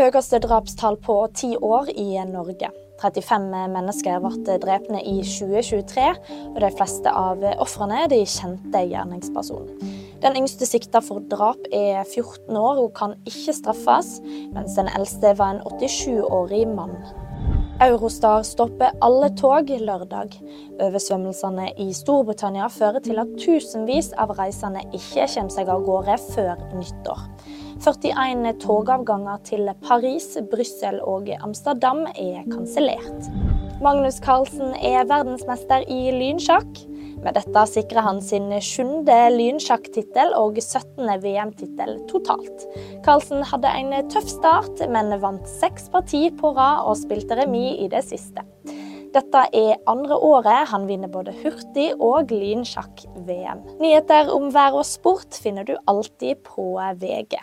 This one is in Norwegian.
Høyeste drapstall på ti år i Norge. 35 mennesker ble drepne i 2023, og de fleste av ofrene de kjente gjerningspersonen. Den yngste sikta for drap er 14 år og kan ikke straffes, mens den eldste var en 87-årig mann. Eurostar stopper alle tog lørdag. Oversvømmelsene i Storbritannia fører til at tusenvis av reisende ikke kommer seg av gårde før nyttår. 41 togavganger til Paris, Brussel og Amsterdam er kansellert. Magnus Carlsen er verdensmester i lynsjakk. Med dette sikrer han sin sjuende lynsjakktittel og 17. VM-tittel totalt. Carlsen hadde en tøff start, men vant seks parti på rad og spilte remis i det siste. Dette er andre året han vinner både hurtig- og lynsjakk-VM. Nyheter om vær og sport finner du alltid på VG.